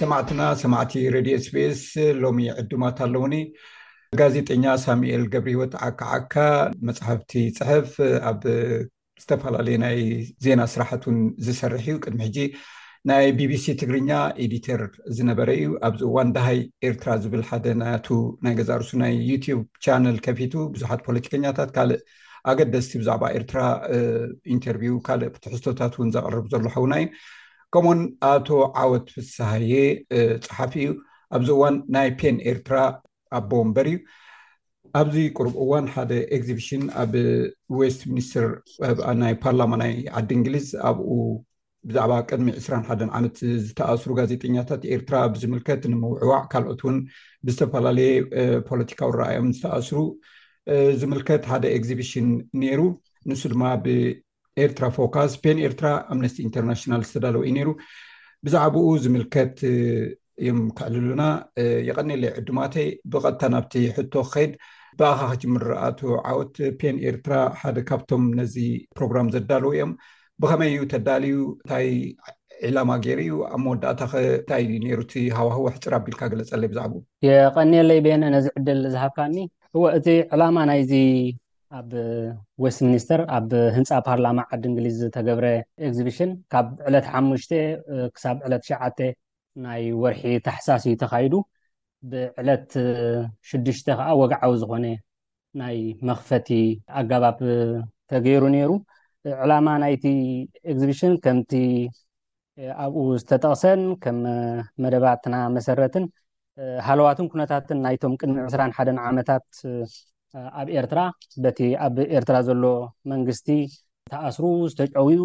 ሰማዕትና ሰማዕቲ ረድዮ ስቤስ ሎሚ ዕዱማት ኣለዉኒ ጋዜጠኛ ሳሙኤል ገብሪ ሂወት ዓካዓካ መፅሕፍቲ ፅሕፍ ኣብ ዝተፈላለዩ ናይ ዜና ስራሕት ውን ዝሰርሕ እዩ ቅድሚ ሕጂ ናይ ቢቢሲ ትግርኛ ኤዲተር ዝነበረ እዩ ኣብዚ እዋን ደሃይ ኤርትራ ዝብል ሓደ ናቱ ናይ ገዛ ርሱ ናይ ዩትብ ቻነል ከፊቱ ብዙሓት ፖለቲከኛታት ካልእ ኣገደስቲ ብዛዕባ ኤርትራ ኢንተርቪው ካልእ ትሕዝቶታት እውን ዘቅርብ ዘሎ ሓውና እዩ ከምኡውን ኣቶ ዓወት ፍስሃየ ጸሓፊ እዩ ኣብዚ እዋን ናይ ፔን ኤርትራ ኣቦ ወንበር እዩ ኣብዚ ቅሩብ እዋን ሓደ ኤግዚብሽን ኣብ ዌስት ሚኒስትር ናይ ፓርላማ ናይ ዓዲ እንግሊዝ ኣብኡ ብዛዕባ ቅድሚ 21 ዓመት ዝተኣስሩ ጋዜጠኛታት ኤርትራ ብዝምልከት ንምውዕዋዕ ካልኦት እውን ብዝተፈላለየ ፖለቲካዊ ረኣዮም ዝተኣስሩ ዝምልከት ሓደ ኤግዚብሽን ነይሩ ንሱ ድማ ኤርትራ ፎካስ ፔን ኤርትራ ኣምነስቲ ኢንተርናሽናል ዝተዳለወ እዩ ነይሩ ብዛዕባኡ ዝምልከት እዮም ክዕልሉና የቐኒለይ ዕዱማተይ ብቐጥታ ናብቲ ሕቶ ክኸይድ ብኣኻ ክጅምር ኣቶ ዓወት ፔን ኤርትራ ሓደ ካብቶም ነዚ ፕሮግራም ዘዳለዉ እዮም ብኸመይ እዩ ተዳልዩ እንታይ ዒላማ ገይሩ እዩ ኣብ መወዳእታ ከ እንታይ እዩ ነይሩ እቲ ሃዋህወ ሕፅር ኣቢልካ ገለፀለይ ብዛዕባኡ የቀኒየለይ ቤነ ነዚ ዕድል ዝሃብካኒ እወ እቲ ዕላማ ናይዚ ኣብ ዌስት ሚኒስተር ኣብ ህንፃ ፓርላማ ዓዲ እንግሊዝ ዝተገብረ ኤግዚቢሽን ካብ ዕለት ሓሙሽተ ክሳብ ዕለት ሸዓተ ናይ ወርሒ ታሕሳስ እዩ ተኻይዱ ብዕለት ሽዱሽተ ከዓ ወግዓዊ ዝኾነ ናይ መኽፈቲ ኣገባብ ተገይሩ ነይሩ ዕላማ ናይቲ ኤግዚቢሽን ከምቲ ኣብኡ ዝተጠቕሰን ከም መደባትና መሰረትን ሃለዋትን ኩነታትን ናይቶም ቅድሚ ዕስራን ሓደን ዓመታት ኣብ ኤርትራ በቲ ኣብ ኤርትራ ዘሎ መንግስቲ ተኣስሩ ዝተጨውዩ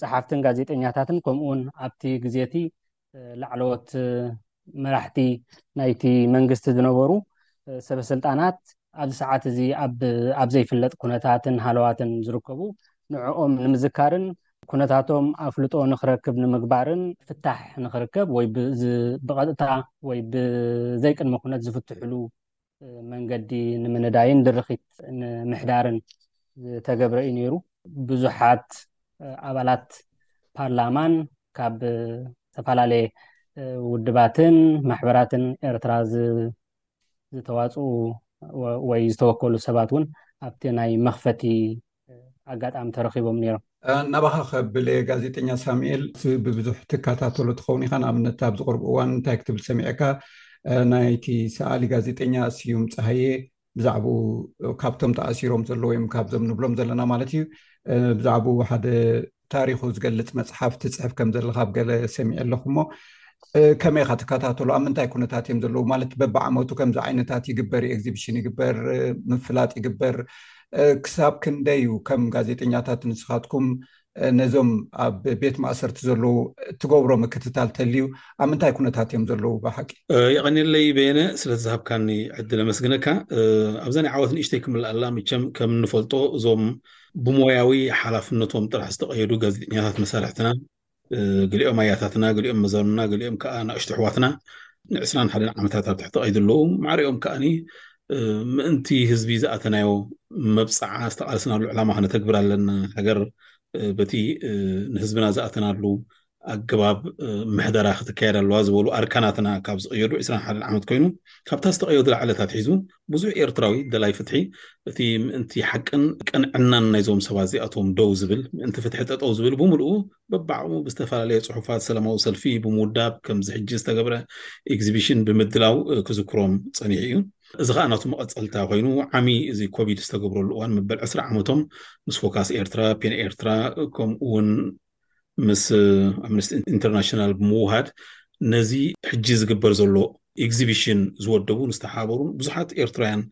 ጸሓፍትን ጋዜጠኛታትን ከምኡውን ኣብቲ ግዜ እቲ ላዕለዎት መራሕቲ ናይቲ መንግስቲ ዝነበሩ ሰበስልጣናት ኣብዚ ሰዓት እዚ ኣብ ዘይፍለጥ ኩነታትን ሃለዋትን ዝርከቡ ንዕኦም ንምዝካርን ኩነታቶም ኣፍልጦ ንክረክብ ንምግባርን ፍታሕ ንክርከብ ወይ ብቐጥታ ወይ ብዘይቅድሚ ኩነት ዝፍትሕሉ መንገዲ ንምንዳይን ድርኺት ንምሕዳርን ዝተገብረ እዩ ነይሩ። ብዙሓት ኣባላት ፓርላማን ካብ ዝተፈላለየ ውድባትን ማሕበራትን ኤርትራ ዝተዋፅኡ ወይ ዝተወከሉ ሰባት እውን ኣብቲ ናይ መኽፈቲ ኣጋጣሚ ተረኺቦም ነይሮም። ናባኻ ከብለ ጋዜጠኛ ሳሙኤል ብብዙሕ ትከታተሎ ትኸውን ኢኻ ንኣብነት ኣብዚ ቅርብ እዋን እንታይ ክትብል ሰሚዐካ ናይቲ ሰኣሊ ጋዜጠኛ ስዩም ፀሃየ ብዛዕባኡ ካብቶም ተኣሲሮም ዘለዉ እዮም ካብዞም ንብሎም ዘለና ማለት እዩ ብዛዕባኡ ሓደ ታሪኹ ዝገልፅ መፅሓፍ ትፅሕፍ ከም ዘለካ ብ ገለ ሰሚዐ ኣለኹ እሞ ከመይ ኢካ ትከታተሎ ኣብ ምንታይ ኩነታት እዮም ዘለዉ ማለት በብዓመቱ ከምዚ ዓይነታት ይግበር እዩ ኤግዚብሽን ይግበር ምፍላጥ ይግበር ክሳብ ክንደይ እዩ ከም ጋዜጠኛታት ንስኻትኩም ነዞም ኣብ ቤት ማእሰርቲ ዘለዉ እትገብሮ ምክትታል ተልዩ ኣብ ምንታይ ኩነታት እዮም ዘለዉ ብሓቂ የቐኒለይ በየነ ስለ ዝሃብካኒ ዕድል ኣመስግነካ ኣብዛ ናይ ዓወት ንእሽተይ ክምልኣላ ምቸም ከም ንፈልጦ እዞም ብሞያዊ ሓላፍነቶም ጥራሕ ዝተቐየዱ ጋዜጠኛታት መሳርሕትና፣ ገሊኦም ኣያታትና፣ ገሊኦም መዛኑና፣ ገሊኦም ከዓ ናእሽቱ ኣሕዋትና ንዕስራን ሓደን ዓመታት ኣብ ትሕቲ ቀይዲ ኣለዉ። ማዕሪኦም ከኣኒ ምእንቲ ህዝቢ ዝኣተናዮ መብፅዓ ዝተቓለስናሉ ዕላማ ከነተግብር ኣለና። ሃገር በቲ ንህዝብና ዝኣተናሉ ኣገባብ ምሕደራ ክትካየድ ኣለዋ ዝበሉ ኣርካናትና ካብ ዝቐየዱ 21 ዓመት ኮይኑ ካብታ ዝተቐየዱላ ዕለት ኣትሒዙ ብዙሕ ኤርትራዊ ደላይ ፍትሒ እቲ ምእንቲ ሓቅን ቅንዕናን ናይዞም ሰባት እዚኣቶም ደው ዝብል ምእንቲ ፍትሒ ጠጠው ዝብል ብምልኡ በባዕቕሙ ብዝተፈላለየ ጽሑፋት ሰላማዊ ሰልፊ ብምውዳብ ከምዚ ሕጂ ዝተገብረ ኤግዚቢሽን ብምድላው ክዝክሮም ጸኒሑ እዩ እዚ ከዓ ናቱ መቐፀልታ ኮይኑ ዓሚ እዚ ኮቪድ ዝተገብረሉ እዋን መበል ዕስራ ዓመቶም ምስ ፎካስ ኤርትራ ፔን ኤርትራ ከምኡ እውን ምስ ኣምነስቲ ኢንተርናሽናል ብምውሃድ ነዚ ሕጂ ዝግበር ዘሎ ኤግዚቢሽን ዝወደቡን ዝተሓበሩን ብዙሓት ኤርትራውያን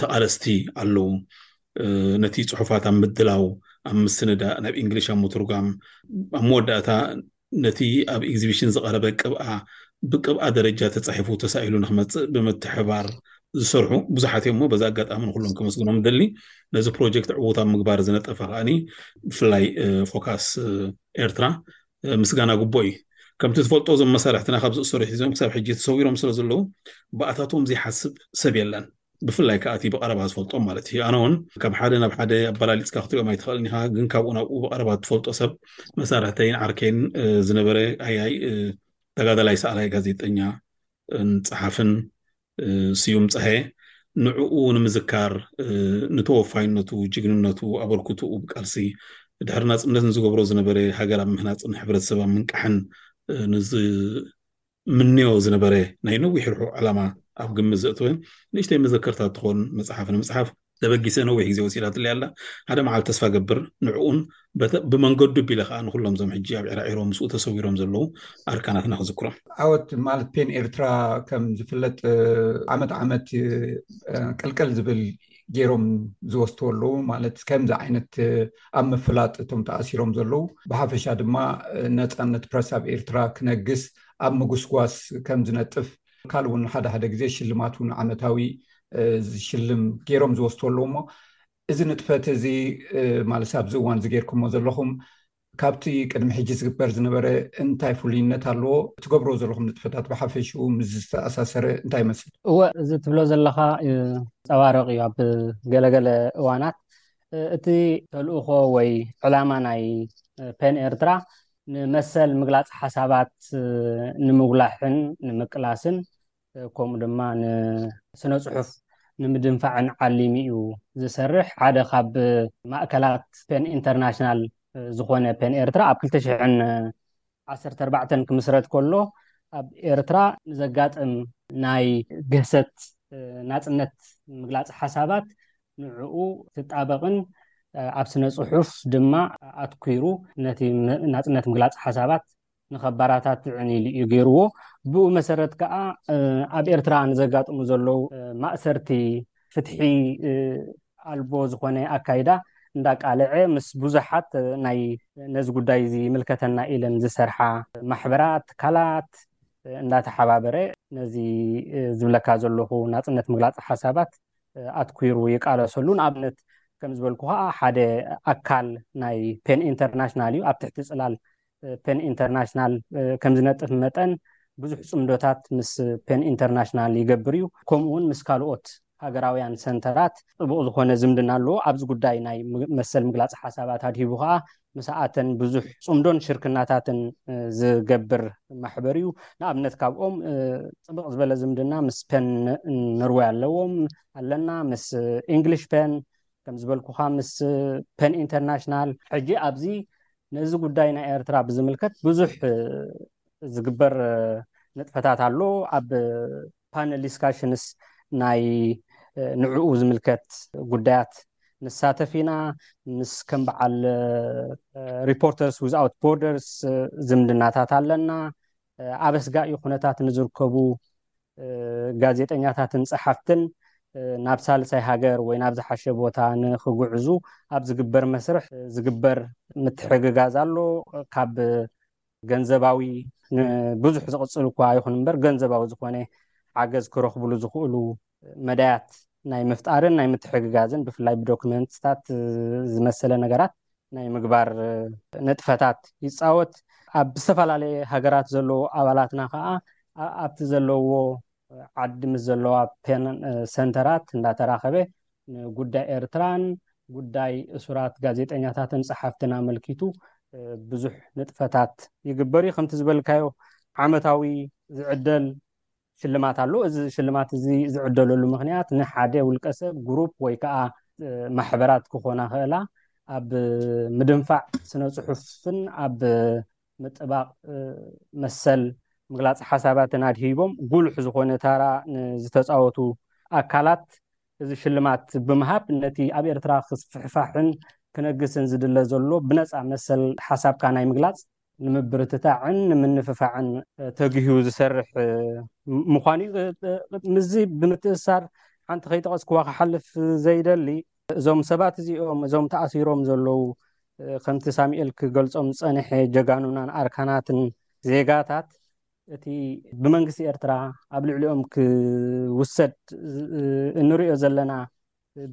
ተቓለስቲ ኣለዉ ነቲ ፅሑፋት ኣብ ምድላው ኣብ ምስንዳእ ናብ እንግሊሽ ኣብ ምትርጓም ኣብ መወዳእታ ነቲ ኣብ ኤግዚቢሽን ዝቐረበ ቅብኣ ብቅብኣ ደረጃ ተፃሒፉ ተሳኢሉ ንክመፅእ ብምትሕባር ዝሰርሑ ብዙሓት እዮም እሞ በዚ ኣጋጣሚ ንኩሎም ከመስግኖም ደሊ ነዚ ፕሮጀክት ዕውት ኣብ ምግባር ዝነጠፈ ከዓኒ ብፍላይ ፎካስ ኤርትራ ምስጋና ግቦ እዩ ከምቲ ዝፈልጦ እዞም መሳርሕትና ካብ ዝእሰሩ ሒዞም ክሳብ ሕጂ ተሰዊሮም ስለ ዘለዉ ብኣታቶም ዘይሓስብ ሰብ የለን ብፍላይ ከዓ እቲ ብቀረባ ዝፈልጦም ማለት እዩ ኣነ እውን ካብ ሓደ ናብ ሓደ ኣበላሊፅካ ክትሪኦም ኣይትኽእልን ኢኻ ግን ካብኡ ናብኡ ብቀረባ ትፈልጦ ሰብ መሳርሕተይን ዓርከይን ዝነበረ ኣያይ ተጋዳላይ ሰኣላይ ጋዜጠኛ ጸሓፍን ስዩም ጸሃየ ንዕኡ ንምዝካር ንተወፋይነቱ፣ ጅግንነቱ፣ ኣበርክትኡ ብቃልሲ ድሕሪ ናጽነት ንዝገብሮ ዝነበረ ሃገር ኣብ ምህናጽን ሕብረተሰብ ኣብ ምንቃሕን ንዝምንዮ ዝነበረ ናይ ነዊሕ ርሑቕ ዕላማ ኣብ ግምት ዘእተወ ንእሽተይ መዘከርታ እትኾን መጽሓፍ ንምጽሓፍ ተበጊሰ ነዊሕ ግዜ ወሲዳትለይ ኣላ ሓደ መዓልቲ ተስፋ ገብር ንዕኡን ብመንገዱ ቢለ ከዓ ንኩሎም እዞም ሕጂ ኣብ ዒራዒሮ ምስኡ ተሰዊሮም ዘለዉ ኣርካናትና ክዝክሮም ዓወት ማለት ፔን ኤርትራ ከም ዝፍለጥ ዓመት ዓመት ቅልቅል ዝብል ገይሮም ዝወስድዎ ኣለዉ ማለት ከምዚ ዓይነት ኣብ ምፍላጥ እቶም ተኣሲሮም ዘለዉ ብሓፈሻ ድማ ነፃነት ፕረስ ኣብ ኤርትራ ክነግስ ኣብ ምጉስጓስ ከም ዝነጥፍ ካልእ ውን ሓደ ሓደ ግዜ ሽልማት ውን ዓመታዊ ዝሽልም ገይሮም ዝወስቱ ኣለዉ እሞ እዚ ንጥፈት እዚ ማለት ኣብዚ እዋን እዚ ገይርኩምዎ ዘለኹም ካብቲ ቅድሚ ሕጂ ዝግበር ዝነበረ እንታይ ፍሉይነት ኣለዎ ትገብርዎ ዘለኹም ንጥፈታት ብሓፈሽኡ ምስ ዝተኣሳሰረ እንታይ ይመስል እወ እዚ ትብሎ ዘለካ ፀባረቅ እዩ ኣብ ገለገለ እዋናት እቲ ተልእኮ ወይ ዕላማ ናይ ፔን ኤርትራ ንመሰል ምግላፅ ሓሳባት ንምጉላሕን ንምቅላስን ከምኡ ድማ ንስነ ፅሑፍ ንምድንፋዕን ዓሊሙ እዩ ዝሰርሕ። ሓደ ካብ ማእከላት ፔን ኢንተርናሽናል ዝኾነ ፔን ኤርትራ ኣብ 2014 ክምስረት ከሎ ኣብ ኤርትራ ንዘጋጥም ናይ ግህሰት ናጽነት ምግላጽ ሓሳባት ንዕኡ ዝጣበቕን ኣብ ስነ ጽሑፍ ድማ ኣትኲሩ ነቲ ናጽነት ምግላጽ ሓሳባት ንኸባራታትዕን ኢሉ እዩ ገይርዎ። ብኡ መሰረት ከኣ ኣብ ኤርትራ ንዘጋጥሙ ዘለዉ ማእሰርቲ ፍትሒ ኣልቦ ዝኾነ ኣካይዳ እንዳቃለዐ ምስ ብዙሓት ናይ ነዚ ጉዳይ እዚ ይምልከተና ኢለን ዝሰርሓ ማሕበራት፣ ትካላት እንዳተሓባበረ ነዚ ዝብለካ ዘለኹ ናጽነት ምግላጽ ሓሳባት ኣትኲሩ ይቃለሰሉ። ንኣብነት ከም ዝበልኩ ከዓ ሓደ ኣካል ናይ ፔን ኢንተርናሽናል እዩ። ኣብ ትሕቲ ፅላል ፔን ኢንተርናሽናል ከም ዝነጥፍ መጠን ብዙሕ ፅምዶታት ምስ ፔን ኢንተርናሽናል ይገብር እዩ። ከምኡ እውን ምስ ካልኦት ሃገራውያን ሰንተራት ጥቡቕ ዝኾነ ዝምድና ኣለዎ። ኣብዚ ጉዳይ ናይ መሰል ምግላፅ ሓሳባት ኣድሂቡ ከዓ ምስኣተን ብዙሕ ፅምዶን ሽርክናታትን ዝገብር ማሕበር እዩ። ንኣብነት ካብኦም ፅብቕ ዝበለ ዝምድና ምስ ፐን ኖርወይ ኣለዎም ኣለና፣ ምስ ኢንግሊሽ ፐን ከም ዝበልኩኻ ምስ ፐን ኢንተርናሽናል። ሕጂ ኣብዚ ነዚ ጉዳይ ናይ ኤርትራ ብዝምልከት ብዙሕ ዝግበር ንጥፈታት ኣሎ። ኣብ ፓነል ዲስካሽንስ ናይ ንዕኡ ዝምልከት ጉዳያት ንሳተፍ ኢና። ምስ ከም በዓል ሪፖርተርስ ዊዝኣውት ቦርደርስ ዝምድናታት ኣለና። ኣብ ኣስጋኢ ኩነታት ንዝርከቡ ጋዜጠኛታትን ጸሓፍትን ናብ ሳልሳይ ሃገር ወይ ናብ ዝሓሸ ቦታ ንክግዕዙ ኣብ ዝግበር መስርሕ ዝግበር ምትሕግጋዝ ኣሎ ካብ ገንዘባዊ ንብዙሕ ዝቕፅል እኳ ይኹን እምበር ገንዘባዊ ዝኾነ ሓገዝ ክረኽብሉ ዝኽእሉ መዳያት ናይ ምፍጣርን ናይ ምትሕግጋዝን ብፍላይ ብዶክመንትታት ዝመሰለ ነገራት ናይ ምግባር ንጥፈታት ይፃወት ኣብ ዝተፈላለየ ሃገራት ዘለዉ ኣባላትና ከዓ ኣብቲ ዘለዎ ዓዲ ምስ ዘለዋ ሰንተራት እንዳተራኸበ ንጉዳይ ኤርትራን ጉዳይ እሱራት ጋዜጠኛታትን ጸሓፍትን ኣመልኪቱ ብዙሕ ንጥፈታት ይግበር እዩ። ከምቲ ዝበልካዮ ዓመታዊ ዝዕደል ሽልማት ኣሎ። እዚ ሽልማት እዚ ዝዕደለሉ ምክንያት ንሓደ ውልቀ ሰብ፣ ግሩፕ ወይ ከዓ ማሕበራት ክኾና ክእላ ኣብ ምድንፋዕ ስነ ጽሑፍን ኣብ ምጥባቕ መሰል ምግላፅ ሓሳባትን ኣድሂቦም ጉሉሕ ዝኾነ ታራ ንዝተፃወቱ ኣካላት እዚ ሽልማት ብምሃብ ነቲ ኣብ ኤርትራ ክስፍሕፋሕን ክነግስን ዝድለ ዘሎ ብነፃ መሰል ሓሳብካ ናይ ምግላፅ ንምብርትታዕን ንምንፍፋዕን ተግሁ ዝሰርሕ ምዃኑ እዩ። ምስዚ ብምትእስሳር ሓንቲ ከይጠቐስክዋ ክሓልፍ ዘይደሊ እዞም ሰባት እዚኦም እዞም ተኣሲሮም ዘለዉ ከምቲ ሳሚኤል ክገልጾም ዝጸንሐ ጀጋኑናን ኣርካናትን ዜጋታት እቲ ብመንግስቲ ኤርትራ ኣብ ልዕሊኦም ክውሰድ እንሪኦ ዘለና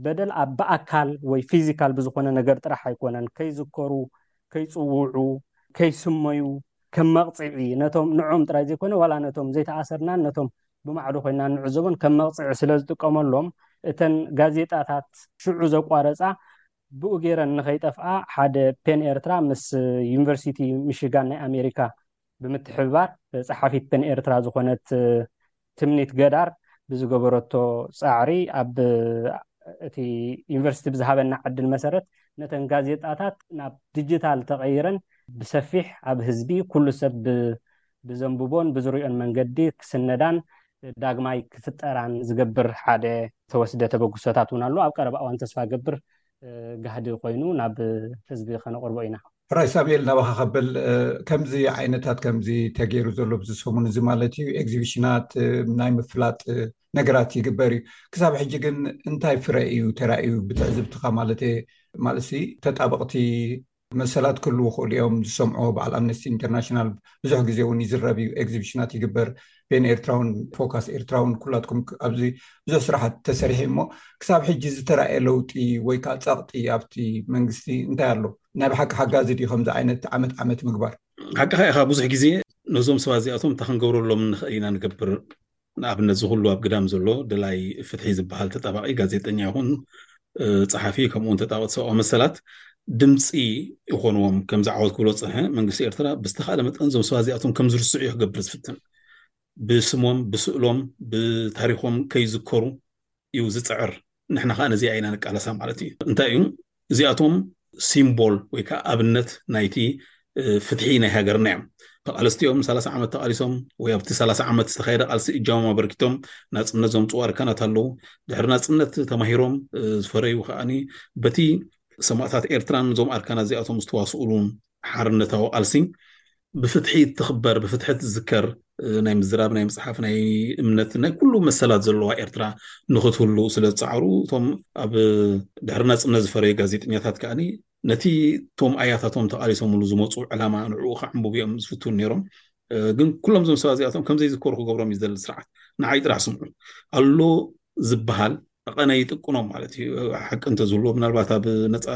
በደል ኣብ ብኣካል ወይ ፊዚካል ብዝኾነ ነገር ጥራሕ ኣይኮነን ከይዝከሩ ከይጽውዑ ከይስመዩ ከም መቕጽዒ ነቶም ንዕኦም ጥራይ ዘይኮነ ዋላ ነቶም ዘይተኣሰርናን ነቶም ብማዕዶ ኮይና እንዕዘቦን ከም መቕጽዒ ስለ ዝጥቀመሎም እተን ጋዜጣታት ሽዑ ዘቋረጻ ብኡ ገይረን ንኸይጠፍኣ ሓደ ፔን ኤርትራ ምስ ዩኒቨርሲቲ ሚሽጋን ናይ ኣሜሪካ ብምትሕብባር ጸሓፊት ፔን ኤርትራ ዝኾነት ትምኒት ገዳር ብዝገበረቶ ጻዕሪ ኣብ እቲ ዩኒቨርሲቲ ብዝሃበና ዕድል መሰረት ነተን ጋዜጣታት ናብ ዲጂታል ተቐይረን ብሰፊሕ ኣብ ህዝቢ ኩሉ ሰብ ብዘንብቦን ብዝሪኦን መንገዲ ክስነዳን ዳግማይ ክፍጠራን ዝገብር ሓደ ተወስደ ተበግሶታት እውን ኣሎ። ኣብ ቀረባ እዋን ተስፋ እገብር ጋህዲ ኮይኑ ናብ ህዝቢ ከነቕርቦ ኢና። ሕራይ ሳሙኤል ናባኻ ከበል ከምዚ ዓይነታት ከምዚ ተገይሩ ዘሎ ብዚ ሰሙን እዚ ማለት እዩ ኤግዚቢሽናት ናይ ምፍላጥ ነገራት ይግበር እዩ ክሳብ ሕጂ ግን እንታይ ፍረ እዩ ተራእዩ ብትዕዝብትኻ ማለት ማለት ተጣበቕቲ መሰላት ክህልው ይኽእሉ እዮም ዝሰምዖ በዓል ኣምነስቲ ኢንተርናሽናል ብዙሕ ግዜ እውን ይዝረብ እዩ ኤግዚብሽናት ይግበር ቤን ኤርትራውን ፎካስ ኤርትራውን ኩላትኩም ኣብዚ ብዙሕ ስራሓት ተሰሪሒ እሞ ክሳብ ሕጂ ዝተረኣየ ለውጢ ወይ ከዓ ፀቕጢ ኣብቲ መንግስቲ እንታይ ኣሎ ናይ ብሓቂ ሓጋዚ ድዩ ከምዚ ዓይነት ዓመት ዓመት ምግባር ሓቅኻ ኢኻ ብዙሕ ግዜ ነዞም ሰባት እዚኣቶም እንታይ ክንገብረሎም ንኽእል ኢና ንገብር ንኣብነት እዚ ኩሉ ኣብ ግዳም ዘሎ ደላይ ፍትሒ ዝበሃል ተጣባቂ ጋዜጠኛ ይኹን ጸሓፊ ከምኡ ውን ተጣበቅቲ ሰብኣዊ መሰላት ድምፂ ይኾንዎም ከምዚ ዓወት ክብሎ ዝፀንሐ መንግስቲ ኤርትራ ብዝተኻእለ መጠን እዞም ሰባት እዚኣቶም ከም ዝርስዑ እዩ ክገብር ዝፍትን ብስሞም ብስእሎም ብታሪኾም ከይዝከሩ እዩ ዝፅዕር ንሕና ከዓ ነዚኣ ኢና ንቃለሳ ማለት እዩ እንታይ እዩ እዚኣቶም ሲምቦል ወይ ከዓ ኣብነት ናይቲ ፍትሒ ናይ ሃገርና እዮም ተቃለስቲ እዮም ሰላሳ ዓመት ተቃሊሶም ወይ ኣብቲ ሰላሳ ዓመት ዝተካየደ ቃልሲ እጃሞም ኣበርኪቶም ናፅነት ዘምፅኡ ኣርካናት ኣለዉ ድሕሪ ናፅነት ተማሂሮም ዝፈረዩ ከዓኒ በቲ ሰማእታት ኤርትራን እዞም ኣርካናት እዚኣቶም ዝተዋስኡሉን ሓርነታዊ ቃልሲ ብፍትሒ እትኽበር ብፍትሒ ትዝከር ናይ ምዝራብ ናይ ምፅሓፍ ናይ እምነት ናይ ኩሉ መሰላት ዘለዋ ኤርትራ ንኽትህሉ ስለ ዝፀዓሩ እቶም ኣብ ድሕሪ ናፅነት ዝፈረዩ ጋዜጠኛታት ከዓኒ ነቲ እቶም ኣያታቶም ተቓሊሶምሉ ዝመፁ ዕላማ ንዕኡ ከዕንብቡ እዮም ዝፍትኑ ነይሮም ግን ኩሎም እዞም ሰባት እዚኣቶም ከምዘይዝከሩ ክገብሮም እዩ ዝደሊ ስርዓት ንዓይ ጥራሕ ስምዑ ኣሎ ዝበሃል ጠቐነ ይጥቅኖም ማለት እዩ ሓቂ እንተዝብልዎ ምናልባት ኣብ ነፃ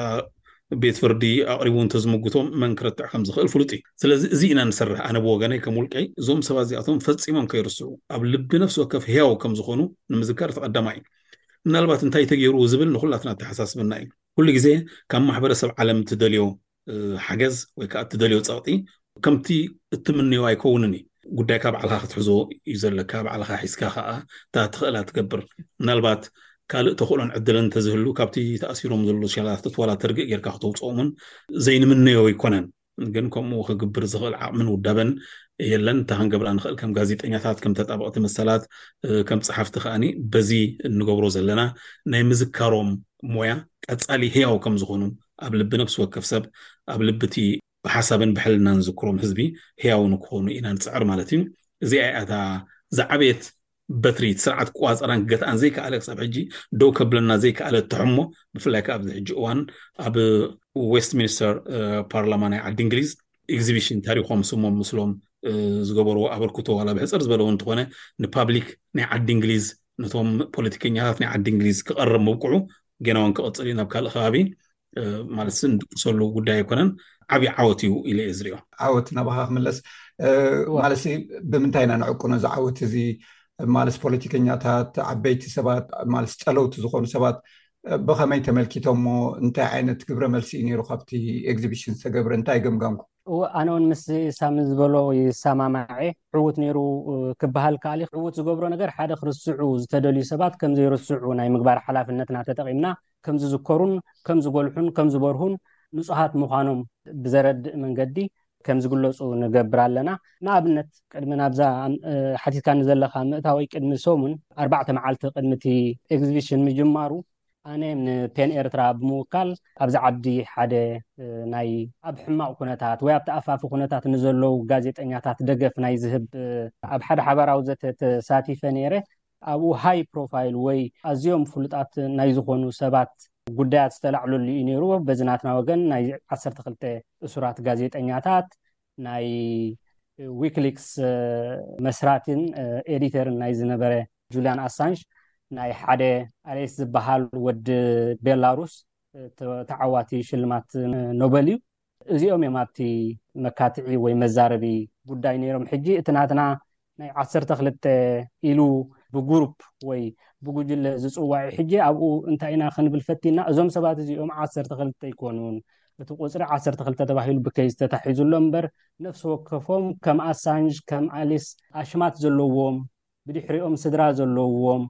ቤት ፍርዲ ኣቕሪቡ እንተዝምጉቶም መን ክረትዕ ከም ዝኽእል ፍሉጥ እዩ ስለዚ እዚ ኢና ንሰርሕ ኣነ ብወገነይ ከም ውልቀይ እዞም ሰባት እዚኣቶም ፈፂሞም ከይርስዑ ኣብ ልቢ ነፍሲ ወከፍ ህያው ከም ዝኾኑ ንምዝካር እቲ ቀዳማይ እዩ ምናልባት እንታይ ተገይሩ ዝብል ንኩላትና ኣተሓሳስበና እዩ ኩሉ ግዜ ካብ ማሕበረሰብ ዓለም ትደልዮ ሓገዝ ወይ ከዓ እትደልዮ ፀቕጢ ከምቲ እትምንዮ ኣይከውንን እዩ ጉዳይካ ባዕልኻ ክትሕዞ እዩ ዘለካ ባዕልኻ ሒዝካ ከዓ እታ ትኽእላ ትገብር ምናልባት ካልእ ተኽእሎን ዕድልን እንተዝህሉ ካብቲ ተኣሲሮም ዘሎ ሸላትት ዋላ ተርግእ ጌርካ ክተውፅኦምን ዘይንምነዮ ኣይኮነን ግን ከምኡ ክግብር ዝኽእል ዓቕምን ውዳበን የለን እንታ ክንገብራ ንኽእል ከም ጋዜጠኛታት ከም ተጣበቕቲ መሰላት ከም ፀሓፍቲ ከዓኒ በዚ እንገብሮ ዘለና ናይ ምዝካሮም ሞያ ቀፃሊ ህያው ከም ዝኾኑ ኣብ ልቢ ነብሲ ወከፍ ሰብ፣ ኣብ ልቢ እቲ ብሓሳብን ብሕልናን ዝዝክሮም ህዝቢ ህያው ንክኾኑ ኢና ንጽዕር ማለት እዩ። እዚኣ እያ እታ ዝዓበየት በትሪ እቲ ስርዓት ክቋጸራን ክገትኣን ዘይከኣለ ክሳብ ሕጂ ደው ከብለና ዘይከኣለ እተሕሞ ብፍላይ ከኣ ኣብዚ ሕጂ እዋን ኣብ ዌስት ሚኒስተር ፓርላማ ናይ ዓዲ እንግሊዝ ኤግዚቢሽን ታሪኾም ስሞም ምስሎም ዝገበርዎ ኣበርክቶ ዋላ ብሕጽር ዝበለ እውን እንተኾነ ንፓብሊክ ናይ ዓዲ እንግሊዝ ነቶም ፖለቲከኛታት ናይ ዓዲ እንግሊዝ ክቐርብ ምብቅዑ ገና እውን ክቕፅል እዩ ናብ ካልእ ከባቢ ማለት ዝንድቅሰሉ ጉዳይ ኣይኮነን ዓብዪ ዓወት እዩ ኢለ እየ ዝሪኦ ዓወት ናባኻ ክምለስ ማለት ብምንታይ ኢና ንዕቁኖ እዚ ዓወት እዚ ማለት ፖለቲከኛታት ዓበይቲ ሰባት ማለት ፀለውቲ ዝኾኑ ሰባት ብኸመይ ተመልኪቶሞ እንታይ ዓይነት ግብረ መልሲ እዩ ነይሩ ካብቲ ኤግዚቢሽን ዝተገብረ እንታይ ገምጋምኩም እወ ኣነ ውን ምስ ሳሚ ዝበሎ ይሰማማዕ እየ ዕዉት ነይሩ ክበሃል ከኣል እዩ ዕዉት ዝገብሮ ነገር ሓደ ክርስዑ ዝተደልዩ ሰባት ከም ዘይርስዑ ናይ ምግባር ሓላፍነትና ተጠቒምና ከም ዝዝከሩን ከም ዝጎልሑን ከም ዝበርሁን ንጹሃት ምዃኖም ብዘረድእ መንገዲ ከም ዝግለጹ ንገብር ኣለና ንኣብነት ቅድሚ ናብዛ ሓቲትካ ንዘለካ ምእታወይ ቅድሚ ሰሙን ኣርባዕተ መዓልቲ ቅድሚ እቲ ኤግዚቢሽን ምጅማሩ ኣነ ንፔን ኤርትራ ብምውካል ኣብዚ ዓዲ ሓደ ናይ ኣብ ሕማቕ ኩነታት ወይ ኣብ ተኣፋፊ ኩነታት ንዘለዉ ጋዜጠኛታት ደገፍ ናይ ዝህብ ኣብ ሓደ ሓባራዊ ዘተ ተሳቲፈ ነይረ። ኣብኡ ሃይ ፕሮፋይል ወይ ኣዝዮም ፍሉጣት ናይ ዝኾኑ ሰባት ጉዳያት ዝተላዕለሉ እዩ ነይሩ። በዚ ናትና ወገን ናይ ዓሰርተ ክልተ እሱራት ጋዜጠኛታት ናይ ዊክሊክስ መስራቲን ኤዲተርን ናይ ዝነበረ ጁልያን ኣሳንጅ ናይ ሓደ ኣሌስ ዝበሃል ወዲ ቤላሩስ ተዓዋቲ ሽልማት ኖበል እዩ። እዚኦም እዮም ኣብቲ መካትዒ ወይ መዛረቢ ጉዳይ ነይሮም። ሕጂ እቲ ናትና ናይ ዓሰርተ ክልተ ኢሉ ብጉሩፕ ወይ ብጉጅለ ዝጽዋዕ'ዩ ሕጂ ኣብኡ እንታይ ኢና ክንብል ፈቲና እዞም ሰባት እዚኦም ዓሰርተ ክልተ ኣይኮኑን እቲ ቁጽሪ ዓሰርተ ክልተ ተባሂሉ ብከይስ ተታሒዙ ኣሎ እምበር ነፍሲ ወከፎም ከም ኣሳንጅ ከም ኣሊስ ኣሽማት ዘለዎም ብድሕሪኦም ስድራ ዘለዎም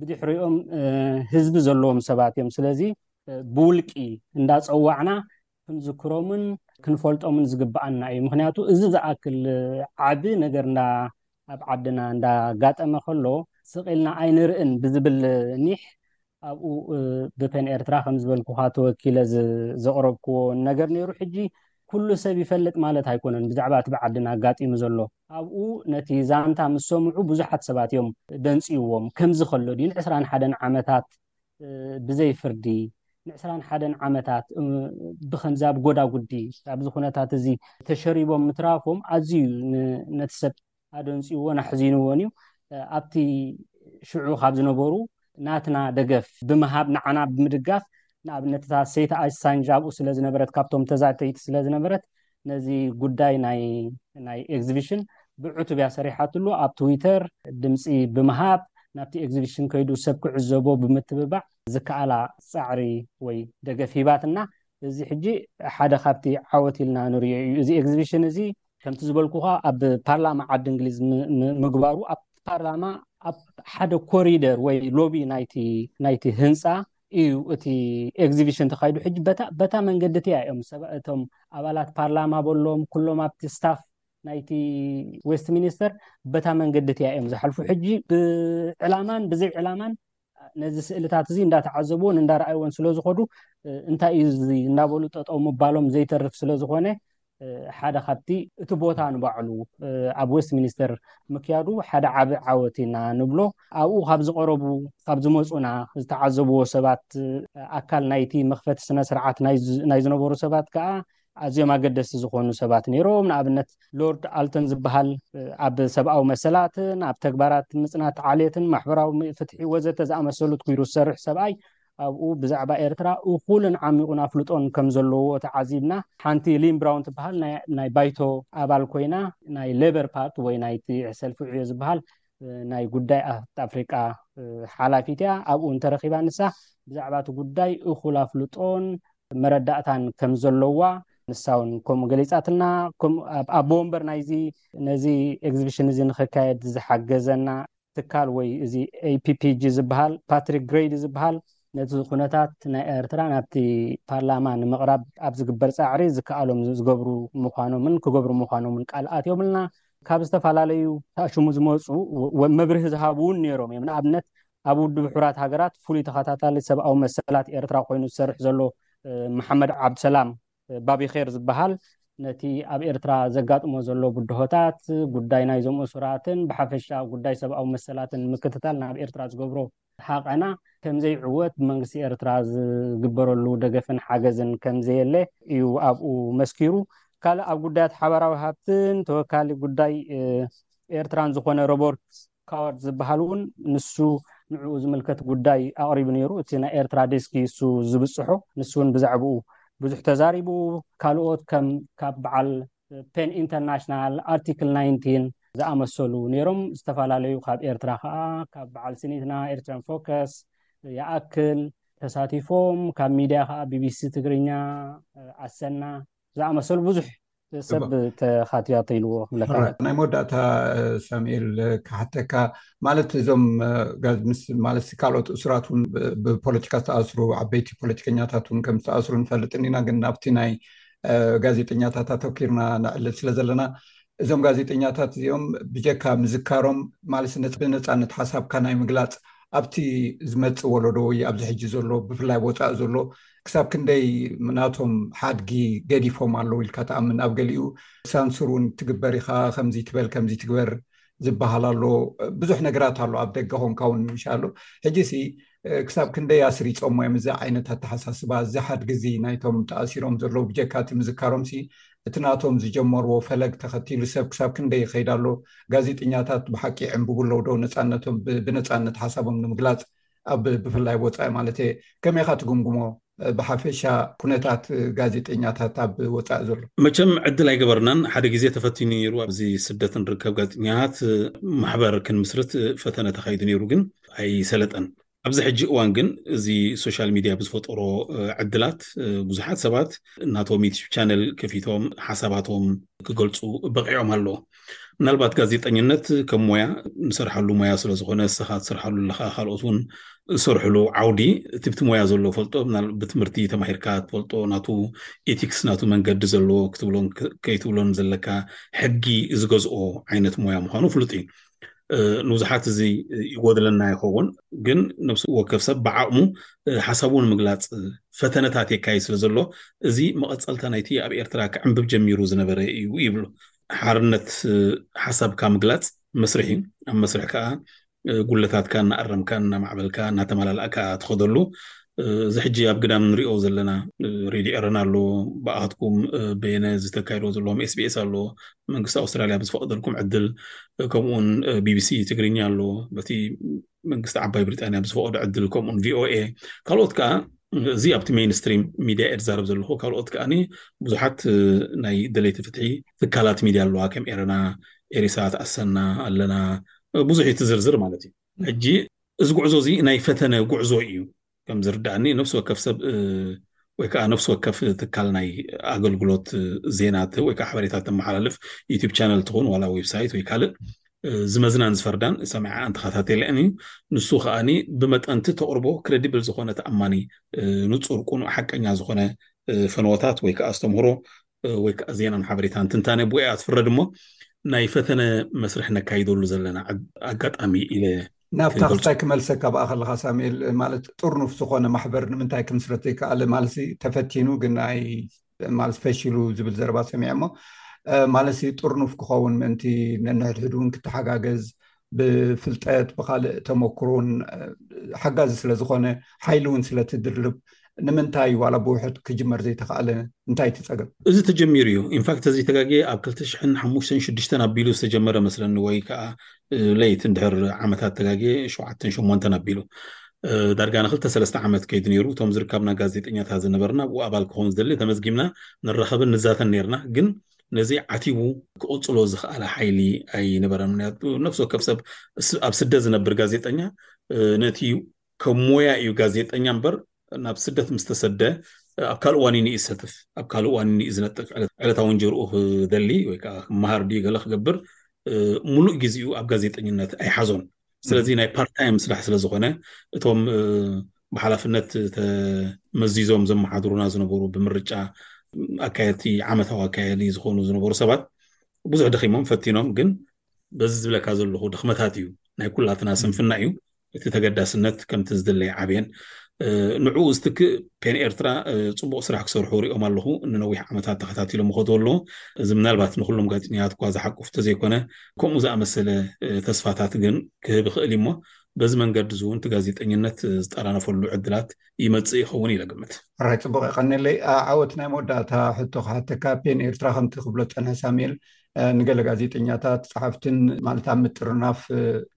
ብድሕሪኦም ህዝቢ ዘለዎም ሰባት እዮም ስለዚ ብውልቂ እንዳጸዋዕና ክንዝክሮምን ክንፈልጦምን ዝግብኣና እዩ ምክንያቱ እዚ ዝኣክል ዓቢ ነገር እንዳ ኣብ ዓድና እንዳ ጋጠመ ከሎ ስቂልና ኣይንርእን ብዝብል ኒሕ ኣብኡ ብፐን ኤርትራ ከም ዝበልኩካ ተወኪለ ዘቕረብክዎ ነገር ነይሩ ሕጂ ኩሉ ሰብ ይፈልጥ ማለት ኣይኮነን ብዛዕባ እቲ ብዓድና ኣጋጢሙ ዘሎ ኣብኡ ነቲ ዛንታ ምስ ሰምዑ ብዙሓት ሰባት እዮም ደንፅይዎም ከምዚ ከሎ ድዩ ን ዕስራን ሓደን ዓመታት ብዘይ ፍርዲ ንዕስራን ሓደን ዓመታት ብከምዚ ብ ጎዳጉዲ ኣብዚ ኩነታት እዚ ተሸሪቦም ምትራፎም ኣዝዩ ነቲ ሰብ ኣደንፅዎን ኣሕዚንዎን እዩ ኣብቲ ሽዑ ካብ ዝነበሩ ናትና ደገፍ ብምሃብ ንዓና ብምድጋፍ ንኣብነት እታ ሰይቲ ኣሳንጅ ኣብኡ ስለ ዝነበረት ካብቶም ተዛተይቲ ስለ ዝነበረት ነዚ ጉዳይ ናይ ኤግዚብሽን ብዕቱብ እያ ሰሪሓትሉ። ኣብ ትዊተር ድምፂ ብምሃብ ናብቲ ኤግዚብሽን ከይዱ ሰብ ክዕዘቦ ብምትብባዕ ዝከኣላ ፃዕሪ ወይ ደገፍ ሂባትና። እዚ ሕጂ ሓደ ካብቲ ዓወት ኢልና ንሪኦ እዩ። እዚ ኤግዚብሽን እዚ ከምቲ ዝበልኩኻ ኣብ ፓርላማ ዓዲ እንግሊዝ ምግባሩ ኣብ ፓርላማ ኣብ ሓደ ኮሪደር ወይ ሎቢ ናይቲ ህንፃ እዩ እቲ ኤግዚቢሽን ተካይዱ ሕጂ በታ መንገዲ እቲያ እዮም እቶም ኣባላት ፓርላማ በሎም ኩሎም ኣብቲ ስታፍ ናይቲ ዌስት ሚኒስተር በታ መንገዲ እቲያ እዮም ዝሓልፉ ሕጂ ብዕላማን ብዘይ ዕላማን ነዚ ስእልታት እዚ እንዳተዓዘብዎን እንዳረኣይዎን ስለዝኮዱ እንታይ እዩ እዚ እናበሉ ጠጠው ምባሎም ዘይተርፍ ስለዝኮነ ሓደ ካብቲ እቲ ቦታ ንባዕሉ ኣብ ዌስት ሚኒስተር ምክያዱ ሓደ ዓብ ዓወት ኢና ንብሎ ኣብኡ ካብ ዝቐረቡ ካብ ዝመፁና ዝተዓዘብዎ ሰባት ኣካል ናይቲ መክፈቲ ስነ ስርዓት ናይ ዝነበሩ ሰባት ከዓ ኣዝዮም ኣገደስቲ ዝኾኑ ሰባት ነይሮም ንኣብነት ሎርድ ኣልተን ዝበሃል ኣብ ሰብኣዊ መሰላትን ኣብ ተግባራት ምፅናት ዓሌትን ማሕበራዊ ፍትሒ ወዘተ ዝኣመሰሉት ኩይሩ ዝሰርሕ ሰብኣይ ኣብኡ ብዛዕባ ኤርትራ እኹልን ዓሚቝን ኣፍልጦን ከም ዘለዎ ተዓዚብና። ሓንቲ ሊን ብራውን ትበሃል ናይ ባይቶ ኣባል ኰይና፣ ናይ ሌበር ፓርቲ ወይ ናይቲ ሰልፊ ዕዮ ዝበሃል ናይ ጉዳይ ኣፍሪቃ ሓላፊት እያ፣ ኣብኡ እንተ ረኺባ ንሳ ብዛዕባ እቲ ጉዳይ እኹል ኣፍልጦን መረዳእታን ከም ዘለዋ ንሳውን ከምኡ ገሊጻትና። ኣብ ኣቦ ወንበር ናይዚ ነዚ ኤግዚብሽን እዚ ንኽካየድ ዝሓገዘና፣ ትካል ወይ እዚ APPG ዝብሃል ፓትሪክ ግረይዲ ዝብሃል ነቲ ኩነታት ናይ ኤርትራ ናብቲ ፓርላማ ንምቕራብ ኣብ ዝግበር ጻዕሪ ዝከኣሎም ዝገብሩ ምዃኖምን ክገብሩ ምዃኖምን ቃል ኣትዮምልና። ካብ ዝተፈላለዩ ተኣሽሙ ዝመጹ መብርሂ ዝሃቡውን ነይሮም እዮም። ንኣብነት ኣብ ውድብ ሕቡራት ሃገራት ፍሉይ ተኸታታሊ ሰብኣዊ መሰላት ኤርትራ ኮይኑ ዝሰርሕ ዘሎ መሓመድ ዓብዱሰላም፣ ባቢኼር ዝበሃል ነቲ ኣብ ኤርትራ ዘጋጥሞ ዘሎ ብድሆታት፣ ጉዳይ ናይዞም እሱራትን ብሓፈሻ ጉዳይ ሰብኣዊ መሰላትን ንምክትታል ናብ ኤርትራ ዝገብሮ ሃቐና ከምዘይዕወት ብመንግስቲ ኤርትራ ዝግበረሉ ደገፍን ሓገዝን ከምዘየለ እዩ ኣብኡ መስኪሩ። ካልእ ኣብ ጉዳያት ሓባራዊ ሃብትን ተወካሊ ጉዳይ ኤርትራን ዝኾነ ሮበርት ካወርድ ዝብሃል እውን ንሱ ንዕኡ ዝምልከት ጉዳይ ኣቕሪቡ ነይሩ እቲ ናይ ኤርትራ ዴስኪ ንሱ ዝብጽሖ ንሱ እውን ብዛዕባኡ ብዙሕ ተዛሪቡ ካልኦት ከም ካብ በዓል ፔን ኢንተርናሽናል ኣርቲክል ናይንቲን ዝኣመሰሉ ነይሮም ዝተፈላለዩ ካብ ኤርትራ ከዓ ካብ በዓል ስኒትና ኤርትራን ፎከስ ይኣክል ተሳቲፎም ካብ ሚድያ ከዓ ቢቢሲ ትግርኛ ኣሰና ዝኣመሰሉ ብዙሕ ሰብ ተኻትያቶ ኢልዎ ክብለካ ናይ መወዳእታ ሳሙኤል ክሓተካ ማለት እዞም ማለት ካልኦት እሱራት ውን ብፖለቲካ ዝተኣስሩ ዓበይቲ ፖለቲከኛታት ውን ከም ዝተኣስሩ ንፈልጥ እኒና ግን ናብቲ ናይ ጋዜጠኛታት ኣተኪርና ንዕልል ስለ ዘለና እዞም ጋዜጠኛታት እዚኦም ብጀካ ምዝካሮም ማለት ነፃነት ሓሳብካ ናይ ምግላፅ ኣብቲ ዝመፅእ ወለዶ ወይ ኣብዚ ሕጂ ዘሎ ብፍላይ ወፃኢ ዘሎ ክሳብ ክንደይ ናቶም ሓድጊ ገዲፎም ኣለዉ ኢልካ ትኣምን ኣብ ገሊኡ ሳንሱር እውን ትግበር ኢካ ከምዚ ትበል ከምዚ ትግበር ዝበሃል ኣሎ ብዙሕ ነገራት ኣሎ ኣብ ደገ ኮንካ ውን ምሻ ኣሎ ሕጂ ሲ ክሳብ ክንደይ ኣስሪፆሞ እዮም እዚ ዓይነት ኣተሓሳስባ እዚ ሓድጊ እዚ ናይቶም ተኣሲሮም ዘለዉ ብጀካ እቲ ምዝካሮም ሲ እቲ ናቶም ዝጀመርዎ ፈለግ ተኸቲሉ ሰብ ክሳብ ክንደይ ይኸይዳ ኣሎ ጋዜጠኛታት ብሓቂ ዕንብቡ ኣለዉ ዶ ነፃነቶም ብነፃነት ሓሳቦም ንምግላፅ ኣብ ብፍላይ ወፃኢ ማለት ከመይካ ትግምግሞ ብሓፈሻ ኩነታት ጋዜጠኛታት ኣብ ወፃኢ ዘሎ? መቸም ዕድል ኣይገበርናን ሓደ ግዜ ተፈቲኑ ነይሩ ኣብዚ ስደት ንርከብ ጋዜጠኛታት ማሕበር ክንምስርት ፈተነ ተካይዱ ነይሩ ግን ኣይሰለጠን ኣብዚ ሕጂ እዋን ግን እዚ ሶሻል ሚድያ ብዝፈጠሮ ዕድላት ብዙሓት ሰባት እናቶም ዩቲብ ቻነል ከፊቶም ሓሳባቶም ክገልፁ በቂዖም ኣለዉ። ምናልባት ጋዜጠኝነት ከም ሞያ ንሰርሓሉ ሞያ ስለዝኾነ እስኻ ትሰርሓሉ ኣለካ ካልኦት እውን ዝሰርሕሉ ዓውዲ እቲ ብቲ ሞያ ዘለዎ ፈልጦ ብትምህርቲ ተማሂርካ ትፈልጦ ናቱ ኤቲክስ ናቱ መንገዲ ዘለዎ ክትብሎን ከይትብሎን ዘለካ ሕጊ ዝገዝኦ ዓይነት ሞያ ምዃኑ ፍሉጥ እዩ ንብዙሓት እዚ ይጎድለና ይኸውን ግን ነብሲ ወከፍ ሰብ ብዓቕሙ ሓሳቡ ንምግላፅ ፈተነታት የካይድ ስለ ዘሎ እዚ መቐፀልታ ናይቲ ኣብ ኤርትራ ክዕንብብ ጀሚሩ ዝነበረ እዩ ይብሉ ሓርነት ሓሳብካ ምግላፅ መስርሕ እዩ ኣብ መስርሕ ከዓ ጉለታትካ እናኣረምካ እናማዕበልካ እናተመላላእካ ትኸደሉ እዚ ሕጂ ኣብ ግዳም ንሪኦ ዘለና ሬድዮ ኤረና ኣሎ ብኣትኩም በየነ ዝተካየድዎ ዘለዎም ኤስቢኤስ ኣሎ መንግስቲ ኣውስትራልያ ብዝፈቐደልኩም ዕድል ከምኡውን ቢቢሲ ትግርኛ ኣሎ በቲ መንግስቲ ዓባይ ብሪጣንያ ብዝፈቐዶ ዕድል ከምኡን ቪኦኤ ካልኦት ከዓ እዚ ኣብቲ ሜይንስትሪም ሚድያ እየ ዝዛረብ ዘለኹ ካልኦት ከዓኒ ብዙሓት ናይ ደለይቲ ፍትሒ ትካላት ሚድያ ኣለዋ ከም ኤረና ኤሪሳት ኣሰና ኣለና ብዙሕ እቲ ዝርዝር ማለት እዩ ሕጂ እዚ ጉዕዞ እዚ ናይ ፈተነ ጉዕዞ እዩ ከም ዝርዳእኒ ነፍሲ ወከፍ ሰብ ወይ ከዓ ነፍሲ ወከፍ ትካል ናይ ኣገልግሎት ዜና ትህብ ወይ ከዓ ሓበሬታ ተመሓላልፍ ዩትብ ቻነል ትኸውን ዋላ ዌብሳይት ወይ ካልእ ዝመዝናን ዝፈርዳን ሰማዕኣን ተኸታተልዐን እዩ ንሱ ከዓኒ ብመጠንቲ ተቕርቦ ክሬዲብል ዝኾነ ተኣማኒ ንፁር ቁኑዕ ሓቀኛ ዝኾነ ፈነወታት ወይ ከዓ ኣስተምህሮ ወይ ከዓ ዜናን ሓበሬታን ትንታነ ብኡ እያ ትፍረድ እሞ ናይ ፈተነ መስርሕ ነካይደሉ ዘለና ኣጋጣሚ ኢለ ናብታ ክታይ ክመልሰካ ብኣ ከለካ ሳሙኤል ማለት ጥርኑፍ ዝኮነ ማሕበር ንምንታይ ክምስረት ዘይከኣለ ማለት ተፈቲኑ ግን ማለት ፈሽሉ ዝብል ዘረባ ሰሚዐ እሞ ማለት ጥርኑፍ ክኸውን ምእንቲ ነንሕድሕድ እውን ክተሓጋገዝ ብፍልጠት ብካልእ ተመክሮን ሓጋዚ ስለ ዝኮነ ሓይሊ እውን ስለ ትድርብ ንምንታይ ዋላ ብውሕድ ክጅመር ዘይተካኣለ እንታይ እቲ ፀገም? እዚ ተጀሚሩ እዩ ኢንፋክት ተዘይተጋግየ ኣብ ክልተ ሽሕን ሓሙሽተን ሽዱሽተን ኣቢሉ ዝተጀመረ መስለኒ ወይ ከዓ ለይት እንድሕር ዓመታት ተጋግየ ሸውዓተን ሸሞንተን ኣቢሉ ዳርጋ ንክልተ ሰለስተ ዓመት ከይዱ ነይሩ እቶም ዝርካብና ጋዜጠኛታት ዝነበርና ኣብኡ ኣባል ክኸውን ዝደሊ ተመዝጊብና ንራኸብን ንዛተን ነይርና ግን ነዚ ዓቲቡ ክቕጽሎ ዝኸኣለ ሓይሊ ኣይነበረን። ምክንያቱ ነፍሲ ወከፍ ሰብ ኣብ ስደት ዝነብር ጋዜጠኛ ነቲ ከም ሞያ እዩ ጋዜጠኛ እምበር ናብ ስደት ምስ ተሰደ ኣብ ካልእ ዋኒን እዩ ዝሰትፍ ኣብ ካልእ ዋኒን እዩ ዝነጥፍ ዕለታዊ እንጀርኡ ክደሊ ወይ ከዓ ክመሃር ድዩ ገለ ክገብር ምሉእ ግዜኡ ኣብ ጋዜጠኝነት ኣይሓዞን ስለዚ ናይ ፓርታይም ስራሕ ስለ ዝኾነ እቶም ብሓላፍነት ተመዚዞም ዘመሓድሩና ዝነበሩ ብምርጫ ኣካየድቲ ዓመታዊ ኣካየዲ ዝኾኑ ዝነበሩ ሰባት ብዙሕ ደኺሞም ፈቲኖም ግን በዚ ዝብለካ ዘለኹ ድኽመታት እዩ ናይ ኩላትና ስንፍና እዩ እቲ ተገዳስነት ከምቲ ዝድለይ ዓብየን ንዕኡ ዝትክእ ፔን ኤርትራ ፅቡቅ ስራሕ ክሰርሑ ሪኦም ኣለኹ ንነዊሕ ዓመታት ተኸታቲሎም ኸተወሎ እዚ ምናልባት ንኩሎም ጋዜጠኛታት እኳ ዝሓቁፍ ተዘይኮነ ከምኡ ዝኣመሰለ ተስፋታት ግን ክህብ ይኽእል እዩ እሞ፣ በዚ መንገድዚ እውን እቲ ጋዜጠኝነት ዝጠራነፈሉ ዕድላት ይመጽእ ይኸውን ኢለ እግምት። ሕራይ ጽቡቕ የቐኔለይ። ዓወት ናይ መወዳእታ ሕቶ ክሓተካ፣ ፔን ኤርትራ ከምቲ ክብሎ ዝጸንሐ ሳሙኤል ንገለ ጋዜጠኛታት፣ ጸሓፍትን ማለት ኣብ ምጥርናፍ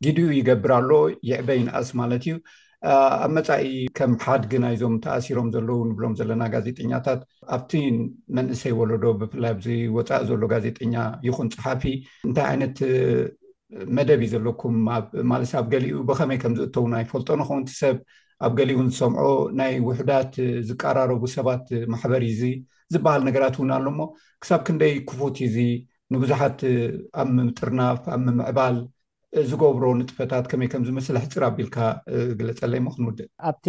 ጊዲኡ ይገብር ኣሎ፣ ይዕበ ይንኣስ ማለት እዩ። ኣብ መፃኢ ከም ሓድጊ ናይዞም ተኣሲሮም ዘለዉ ንብሎም ዘለና ጋዜጠኛታት ኣብቲ መንእሰይ ወለዶ ብፍላይ ኣብዚ ወፃኢ ዘሎ ጋዜጠኛ ይኹን ፀሓፊ እንታይ ዓይነት መደብ እዩ ዘለኩም ማለት ኣብ ገሊኡ ብከመይ ከም ዝእተው ናይ ፈልጦ ንከውንቲ ሰብ ኣብ ገሊኡን ዝሰምዖ ናይ ውሕዳት ዝቀራረቡ ሰባት ማሕበር እዩ እዚ ዝበሃል ነገራት እውን ኣሎሞ ክሳብ ክንደይ ክፉት እዩ እዚ ንብዙሓት ኣብ ምምጥርናፍ ኣብ ምምዕባል ዝገብሮ ንጥፈታት ከመይ ከም ዝመስል ኣሕጽር ኣቢልካ ግለጸለይ እሞ ክንውድእ። ኣብቲ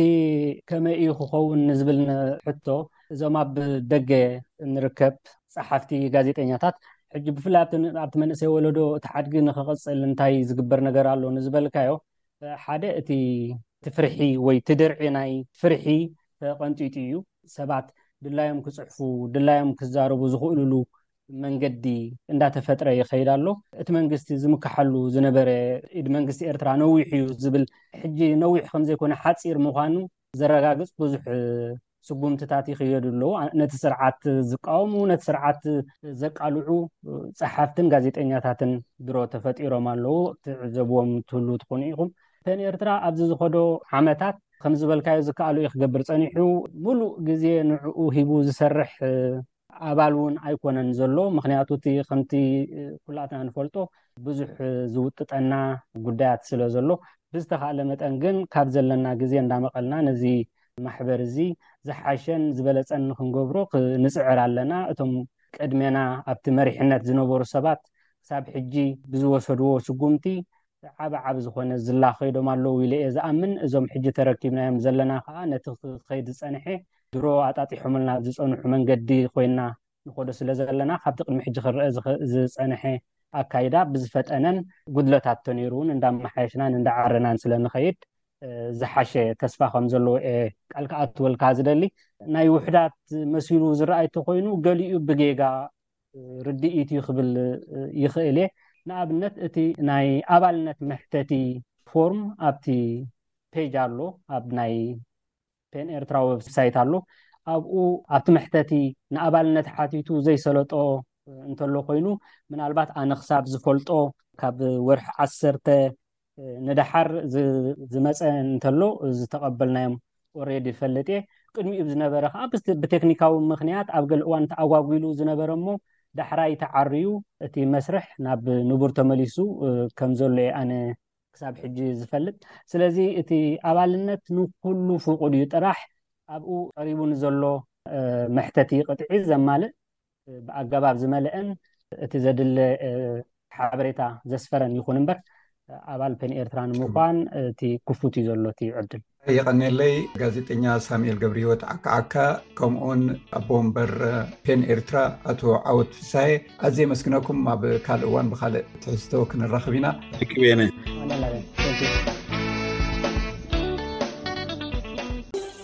ከመይ እዩ ክኸውን ንዝብል ሕቶ እዞም ኣብ ደገ እንርከብ ጸሓፍቲ ጋዜጠኛታት ሕጂ ብፍላይ ኣብቲ መንእሰይ ወለዶ እቲ ሓድጊ ንክቕጽል እንታይ ዝግበር ነገር ኣሎ ንዝበልካዮ ሓደ እቲ ፍርሒ ወይ እቲ ድርዒ ናይ ፍርሒ ተቐንጢጡ እዩ። ሰባት ድላዮም ክጽሕፉ ድላዮም ክዛረቡ ዝኽእልሉ መንገዲ እንዳተፈጥረ ይኸይድ ኣሎ እቲ መንግስቲ ዝምካሓሉ ዝነበረ ኢድ መንግስቲ ኤርትራ ነዊሕ እዩ ዝብል ሕጂ ነዊሕ ከምዘይኮነ ሓፂር ምዃኑ ዘረጋግፅ ብዙሕ ስጉምትታት ይኽየዱ ኣለዉ ነቲ ስርዓት ዝቃወሙ ነቲ ስርዓት ዘቃልዑ ፀሓፍትን ጋዜጠኛታትን ድሮ ተፈጢሮም ኣለዉ ትዕዘብዎም ትህሉ ትኾኑ ኢኹም ን ኤርትራ ኣብዚ ዝኸዶ ዓመታት ከምዝበልካዮ ዝከኣሉ ዩ ክገብር ፀኒሑ ሙሉእ ግዜ ንዕኡ ሂቡ ዝሰርሕ ኣባል እውን ኣይኮነን ዘሎ ምክንያቱ እቲ ከምቲ ኩላትና ንፈልጦ ብዙሕ ዝውጥጠና ጉዳያት ስለ ዘሎ ብዝተካእለ መጠን ግን ካብ ዘለና ግዜ እንዳመቐልና ነዚ ማሕበር እዚ ዝሓሸን ዝበለፀን ንክንገብሮ ንፅዕር ኣለና እቶም ቅድሜና ኣብቲ መሪሕነት ዝነበሩ ሰባት ክሳብ ሕጂ ብዝወሰድዎ ስጉምቲ ዓብ ዓብ ዝኾነ ዝላ ከይዶም ኣለዉ ኢለ እየ ዝኣምን እዞም ሕጂ ተረኪብናዮም ዘለና ከኣ ነቲ ክኸይድ ዝጸንሐ ድሮ ኣጣጢሖምልና ዝጸንሑ መንገዲ ኮይና ንኸዶ ስለ ዘለና ካብቲ ቅድሚ ሕጂ ክረኣ ዝጸንሐ ኣካይዳ ብዝፈጠነን ጉድለታት ተነይሩ እውን እንዳመሓየሽናን እንዳዓረናን ስለ ንኸይድ ዝሓሸ ተስፋ ከም ዘለዎ እየ ቃል ክኣትወልካ ዝደሊ ናይ ውሕዳት መሲሉ ዝረኣይ ተኮይኑ ገሊኡ ብጌጋ ርድኢት እዩ ክብል ይኽእል እየ። ንኣብነት እቲ ናይ ኣባልነት መሕተቲ ፎርም ኣብቲ ፔጅ ኣሎ፣ ኣብ ናይ ፔን ኤርትራ ወብሳይት ኣሎ። ኣብኡ ኣብቲ መሕተቲ ንኣባልነት ሓቲቱ ዘይሰለጦ እንተሎ ኮይኑ ምናልባት ኣነ ክሳብ ዝፈልጦ ካብ ወርሒ ዓሰርተ ንደሓር ዝመፀ እንተሎ ዝተቐበልናዮም ኦሬዲ ይፈልጥ እየ ቅድሚኡ ብዝነበረ ከዓ ብቴክኒካዊ ምክንያት ኣብ ገለ እዋን ተኣጓጒሉ ዝነበረ እሞ ዳሕራይ ተዓርዩ እቲ መስርሕ ናብ ንቡር ተመሊሱ ከም ዘሎ እየ ኣነ ክሳብ ሕጂ ዝፈልጥ ስለዚ እቲ ኣባልነት ንኩሉ ፍቁድ እዩ ጥራሕ ኣብኡ ቀሪቡ ንዘሎ መሕተቲ ቅጥዒ ዘማልእ ብኣገባብ ዝመለእን እቲ ዘድለ ሓበሬታ ዘስፈረን ይኹን እምበር ኣባል ፔን ኤርትራ ንምዃን እቲ ክፉት እዩ ዘሎ እቲ ዕድል። የቐኔለይ ጋዜጠኛ ሳሙኤል ገብሪሂወት ዓካዓካ ከምኡውን ኣቦ ወንበር ፔን ኤርትራ ኣቶ ዓወት ፍሳሄ ኣዝ የመስግነኩም ኣብ ካልእ እዋን ብካልእ ትሕዝቶ ክንራኽብ ኢና ርክቤነ